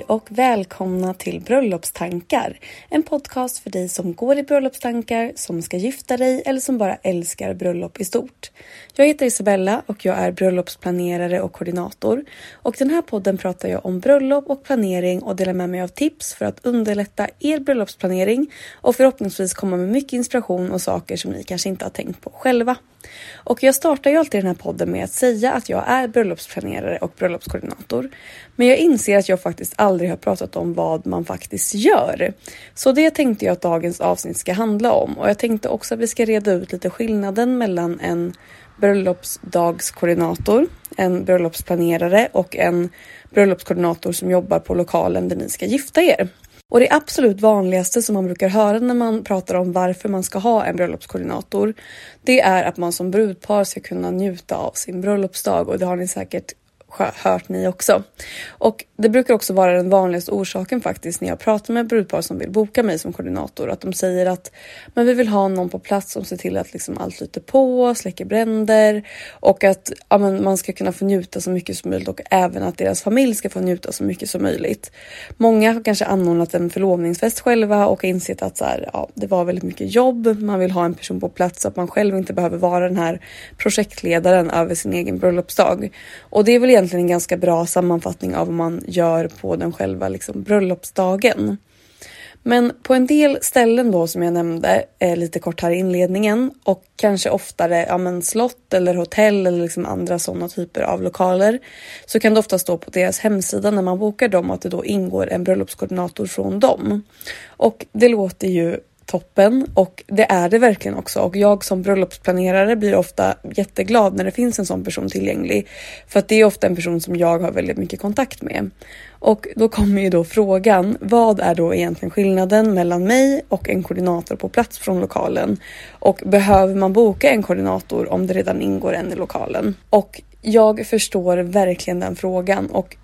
Hej och välkomna till Bröllopstankar. En podcast för dig som går i bröllopstankar, som ska gifta dig eller som bara älskar bröllop i stort. Jag heter Isabella och jag är bröllopsplanerare och koordinator. Och den här podden pratar jag om bröllop och planering och delar med mig av tips för att underlätta er bröllopsplanering och förhoppningsvis komma med mycket inspiration och saker som ni kanske inte har tänkt på själva. Och jag startar ju alltid den här podden med att säga att jag är bröllopsplanerare och bröllopskoordinator. Men jag inser att jag faktiskt aldrig har pratat om vad man faktiskt gör. Så det tänkte jag att dagens avsnitt ska handla om och jag tänkte också att vi ska reda ut lite skillnaden mellan en bröllopsdagskoordinator, en bröllopsplanerare och en bröllopskoordinator som jobbar på lokalen där ni ska gifta er. Och det absolut vanligaste som man brukar höra när man pratar om varför man ska ha en bröllopskoordinator, det är att man som brudpar ska kunna njuta av sin bröllopsdag och det har ni säkert hört ni också. Och det brukar också vara den vanligaste orsaken faktiskt när jag pratar med brudpar som vill boka mig som koordinator. Att de säger att men vi vill ha någon på plats som ser till att liksom allt flyter på, släcker bränder och att ja, men man ska kunna få njuta så mycket som möjligt och även att deras familj ska få njuta så mycket som möjligt. Många har kanske anordnat en förlovningsfest själva och insett att så här, ja, det var väldigt mycket jobb. Man vill ha en person på plats så att man själv inte behöver vara den här projektledaren över sin egen bröllopsdag. Och det är väl egentligen en ganska bra sammanfattning av vad man gör på den själva liksom, bröllopsdagen. Men på en del ställen då som jag nämnde eh, lite kort här i inledningen och kanske oftare ja, men slott eller hotell eller liksom andra sådana typer av lokaler så kan det ofta stå på deras hemsida när man bokar dem att det då ingår en bröllopskoordinator från dem. Och det låter ju toppen och det är det verkligen också och jag som bröllopsplanerare blir ofta jätteglad när det finns en sån person tillgänglig för att det är ofta en person som jag har väldigt mycket kontakt med. Och då kommer ju då frågan, vad är då egentligen skillnaden mellan mig och en koordinator på plats från lokalen? Och behöver man boka en koordinator om det redan ingår en i lokalen? Och jag förstår verkligen den frågan och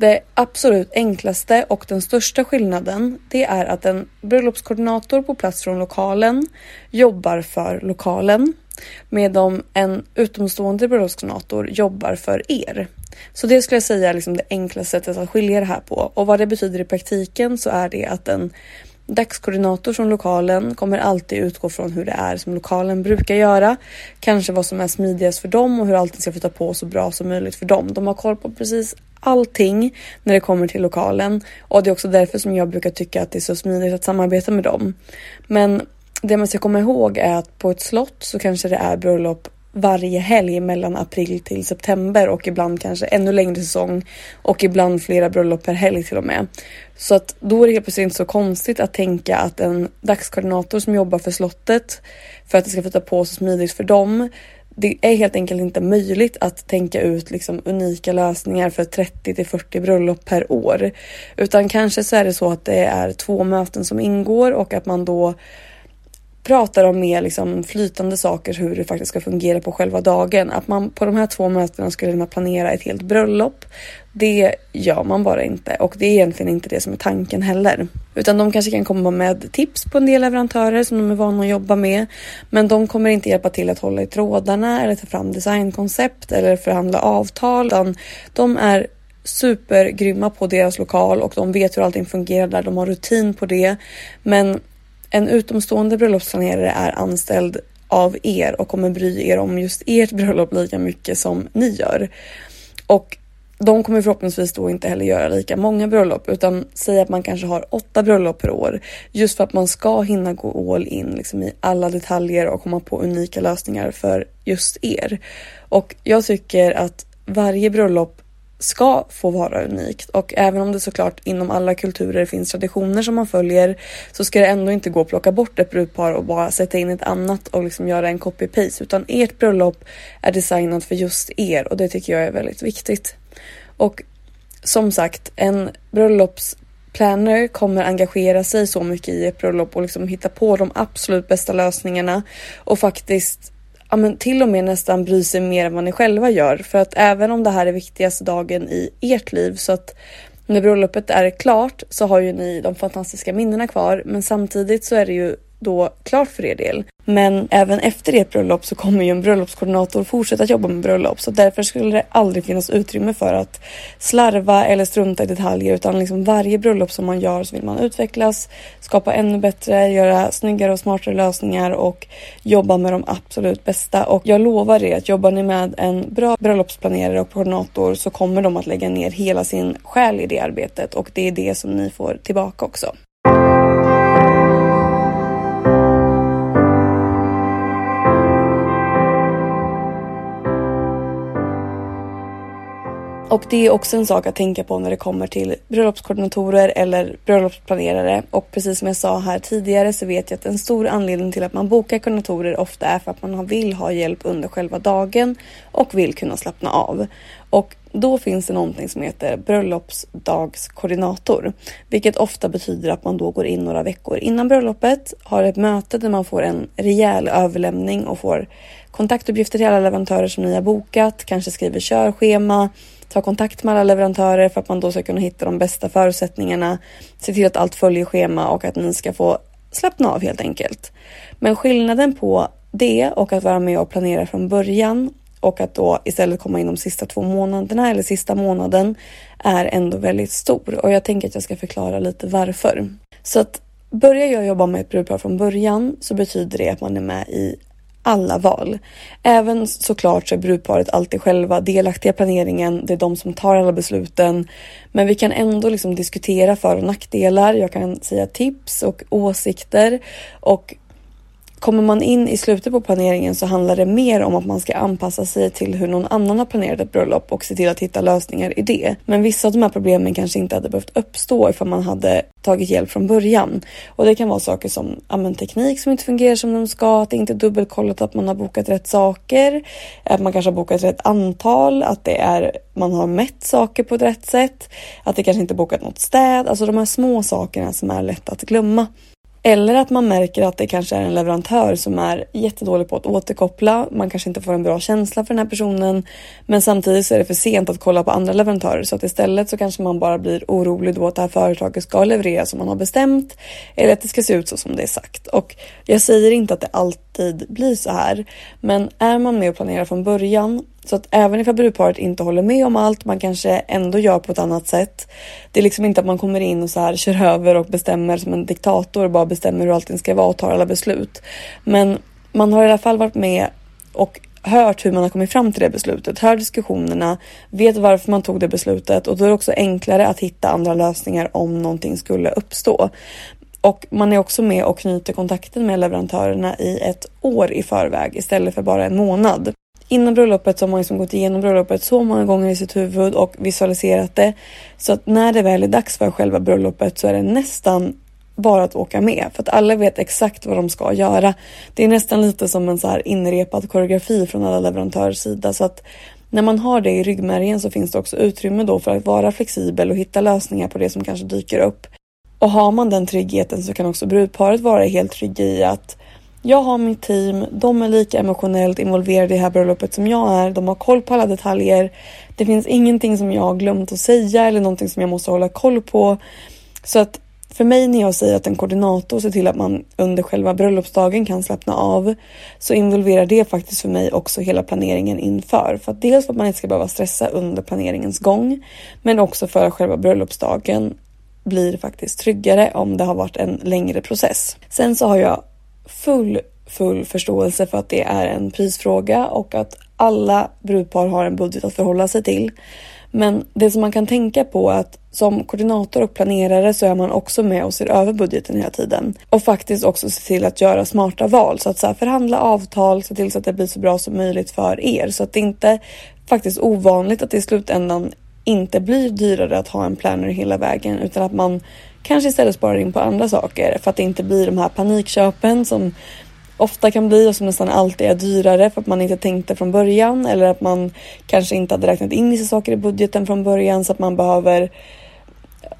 det absolut enklaste och den största skillnaden det är att en bröllopskoordinator på plats från lokalen jobbar för lokalen medan en utomstående bröllopskoordinator jobbar för er. Så det skulle jag säga är liksom det enklaste sättet att skilja det här på och vad det betyder i praktiken så är det att en Dagskoordinator från lokalen kommer alltid utgå från hur det är som lokalen brukar göra. Kanske vad som är smidigast för dem och hur allting ska flytta på så bra som möjligt för dem. De har koll på precis allting när det kommer till lokalen och det är också därför som jag brukar tycka att det är så smidigt att samarbeta med dem. Men det man ska komma ihåg är att på ett slott så kanske det är bröllop varje helg mellan april till september och ibland kanske ännu längre säsong och ibland flera bröllop per helg till och med. Så att då är det helt plötsligt inte så konstigt att tänka att en dagskoordinator som jobbar för slottet för att det ska flytta på så smidigt för dem det är helt enkelt inte möjligt att tänka ut liksom unika lösningar för 30 till 40 bröllop per år. Utan kanske så är det så att det är två möten som ingår och att man då pratar om mer liksom flytande saker, hur det faktiskt ska fungera på själva dagen. Att man på de här två mötena skulle kunna planera ett helt bröllop. Det gör man bara inte och det är egentligen inte det som är tanken heller. Utan de kanske kan komma med tips på en del leverantörer som de är vana att jobba med. Men de kommer inte hjälpa till att hålla i trådarna eller ta fram designkoncept eller förhandla avtal. Utan de är supergrymma på deras lokal och de vet hur allting fungerar där. De har rutin på det. Men en utomstående bröllopsplanerare är anställd av er och kommer bry er om just ert bröllop lika mycket som ni gör. Och de kommer förhoppningsvis då inte heller göra lika många bröllop utan säga att man kanske har åtta bröllop per år just för att man ska hinna gå all in liksom i alla detaljer och komma på unika lösningar för just er. Och jag tycker att varje bröllop ska få vara unikt och även om det såklart inom alla kulturer finns traditioner som man följer så ska det ändå inte gå att plocka bort ett brudpar och bara sätta in ett annat och liksom göra en copy-paste utan ert bröllop är designat för just er och det tycker jag är väldigt viktigt. Och som sagt, en bröllopsplanner kommer engagera sig så mycket i ett bröllop och liksom hitta på de absolut bästa lösningarna och faktiskt ja, men till och med nästan bry sig mer än vad ni själva gör. För att även om det här är viktigaste dagen i ert liv så att när bröllopet är klart så har ju ni de fantastiska minnena kvar. Men samtidigt så är det ju då klart för er del. Men även efter ert bröllop så kommer ju en bröllopskoordinator fortsätta jobba med bröllop så därför skulle det aldrig finnas utrymme för att slarva eller strunta i detaljer utan liksom varje bröllop som man gör så vill man utvecklas, skapa ännu bättre, göra snyggare och smartare lösningar och jobba med de absolut bästa. Och jag lovar er att jobbar ni med en bra bröllopsplanerare och koordinator så kommer de att lägga ner hela sin själ i det arbetet och det är det som ni får tillbaka också. Och det är också en sak att tänka på när det kommer till bröllopskoordinatorer eller bröllopsplanerare. Och precis som jag sa här tidigare så vet jag att en stor anledning till att man bokar koordinatorer ofta är för att man vill ha hjälp under själva dagen och vill kunna slappna av. Och då finns det någonting som heter bröllopsdagskoordinator, vilket ofta betyder att man då går in några veckor innan bröllopet, har ett möte där man får en rejäl överlämning och får kontaktuppgifter till alla leverantörer som ni har bokat, kanske skriver körschema, ta kontakt med alla leverantörer för att man då ska kunna hitta de bästa förutsättningarna, se till att allt följer schema och att ni ska få slappna av helt enkelt. Men skillnaden på det och att vara med och planera från början och att då istället komma in de sista två månaderna eller sista månaden är ändå väldigt stor och jag tänker att jag ska förklara lite varför. Så att börjar jag jobba med ett brudpar från början så betyder det att man är med i alla val. Även såklart så är brudparet alltid själva delaktiga i planeringen. Det är de som tar alla besluten. Men vi kan ändå liksom diskutera för och nackdelar. Jag kan säga tips och åsikter och Kommer man in i slutet på planeringen så handlar det mer om att man ska anpassa sig till hur någon annan har planerat ett bröllop och se till att hitta lösningar i det. Men vissa av de här problemen kanske inte hade behövt uppstå ifall man hade tagit hjälp från början. Och det kan vara saker som amen, teknik som inte fungerar som de ska, att det inte är dubbelkollat att man har bokat rätt saker, att man kanske har bokat rätt antal, att det är man har mätt saker på ett rätt sätt, att det kanske inte bokat något städ, alltså de här små sakerna som är lätt att glömma. Eller att man märker att det kanske är en leverantör som är jättedålig på att återkoppla. Man kanske inte får en bra känsla för den här personen. Men samtidigt så är det för sent att kolla på andra leverantörer så att istället så kanske man bara blir orolig då att det här företaget ska leverera som man har bestämt. Eller att det ska se ut så som det är sagt. Och jag säger inte att det alltid blir så här. Men är man med och planerar från början så att även ifall brudparet inte håller med om allt, man kanske ändå gör på ett annat sätt. Det är liksom inte att man kommer in och så här kör över och bestämmer som en diktator och bara bestämmer hur allting ska vara och tar alla beslut. Men man har i alla fall varit med och hört hur man har kommit fram till det beslutet, hört diskussionerna, vet varför man tog det beslutet och då är det också enklare att hitta andra lösningar om någonting skulle uppstå. Och man är också med och knyter kontakten med leverantörerna i ett år i förväg istället för bara en månad innan bröllopet så har man liksom gått igenom bröllopet så många gånger i sitt huvud och visualiserat det. Så att när det väl är dags för själva bröllopet så är det nästan bara att åka med för att alla vet exakt vad de ska göra. Det är nästan lite som en så här inrepad koreografi från alla leverantörers sida så att när man har det i ryggmärgen så finns det också utrymme då för att vara flexibel och hitta lösningar på det som kanske dyker upp. Och har man den tryggheten så kan också brudparet vara helt trygga i att jag har mitt team, de är lika emotionellt involverade i det här bröllopet som jag är. De har koll på alla detaljer. Det finns ingenting som jag har glömt att säga eller någonting som jag måste hålla koll på. Så att för mig när jag säger att en koordinator ser till att man under själva bröllopsdagen kan slappna av så involverar det faktiskt för mig också hela planeringen inför. För att dels för att man inte ska behöva stressa under planeringens gång men också för att själva bröllopsdagen blir faktiskt tryggare om det har varit en längre process. Sen så har jag full, full förståelse för att det är en prisfråga och att alla brudpar har en budget att förhålla sig till. Men det som man kan tänka på är att som koordinator och planerare så är man också med och ser över budgeten hela tiden. Och faktiskt också se till att göra smarta val. Så att så här, förhandla avtal, se till så att det blir så bra som möjligt för er. Så att det inte är faktiskt ovanligt att det i slutändan inte blir dyrare att ha en planner hela vägen utan att man kanske istället sparar in på andra saker för att det inte blir de här panikköpen som ofta kan bli och som nästan alltid är dyrare för att man inte tänkte från början eller att man kanske inte hade räknat in vissa saker i budgeten från början så att man behöver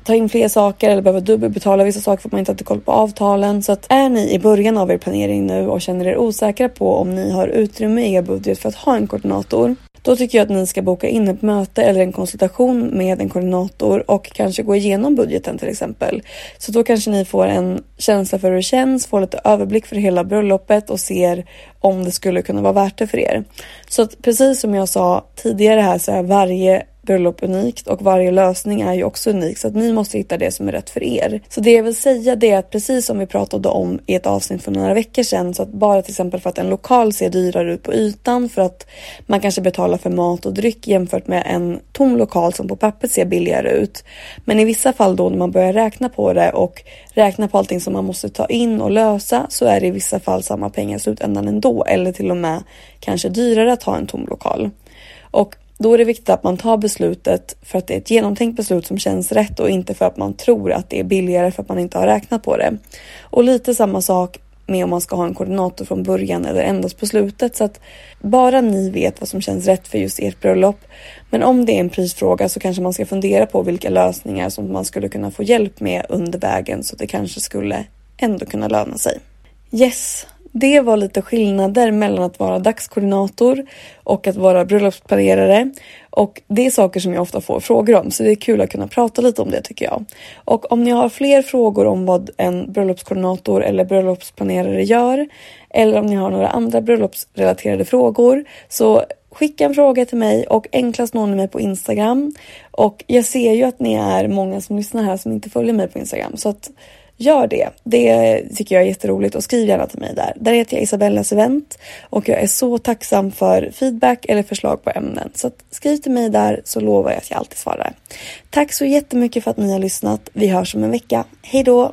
ta in fler saker eller behöver dubbelbetala vissa saker för att man inte hade koll på avtalen. Så att är ni i början av er planering nu och känner er osäkra på om ni har utrymme i er budget för att ha en koordinator då tycker jag att ni ska boka in ett möte eller en konsultation med en koordinator och kanske gå igenom budgeten till exempel. Så då kanske ni får en känsla för hur det känns, får lite överblick för hela bröllopet och ser om det skulle kunna vara värt det för er. Så att precis som jag sa tidigare här så är varje bröllop unikt och varje lösning är ju också unik så att ni måste hitta det som är rätt för er. Så det jag vill säga det är att precis som vi pratade om i ett avsnitt för några veckor sedan så att bara till exempel för att en lokal ser dyrare ut på ytan för att man kanske betalar för mat och dryck jämfört med en tom lokal som på pappret ser billigare ut. Men i vissa fall då när man börjar räkna på det och räkna på allting som man måste ta in och lösa så är det i vissa fall samma pengar i slutändan ändå eller till och med kanske dyrare att ha en tom lokal. Och då är det viktigt att man tar beslutet för att det är ett genomtänkt beslut som känns rätt och inte för att man tror att det är billigare för att man inte har räknat på det. Och lite samma sak med om man ska ha en koordinator från början eller endast på slutet så att bara ni vet vad som känns rätt för just ert bröllop. Men om det är en prisfråga så kanske man ska fundera på vilka lösningar som man skulle kunna få hjälp med under vägen så att det kanske skulle ändå kunna löna sig. Yes, det var lite skillnader mellan att vara dagskoordinator och att vara bröllopsplanerare. Och det är saker som jag ofta får frågor om så det är kul att kunna prata lite om det tycker jag. Och om ni har fler frågor om vad en bröllopskoordinator eller bröllopsplanerare gör eller om ni har några andra bröllopsrelaterade frågor så skicka en fråga till mig och enklast når ni mig på Instagram. Och jag ser ju att ni är många som lyssnar här som inte följer mig på Instagram så att Gör det. Det tycker jag är jätteroligt och skriv gärna till mig där. Där heter jag Isabellas event och jag är så tacksam för feedback eller förslag på ämnen. Så skriv till mig där så lovar jag att jag alltid svarar. Tack så jättemycket för att ni har lyssnat. Vi hörs om en vecka. Hej då!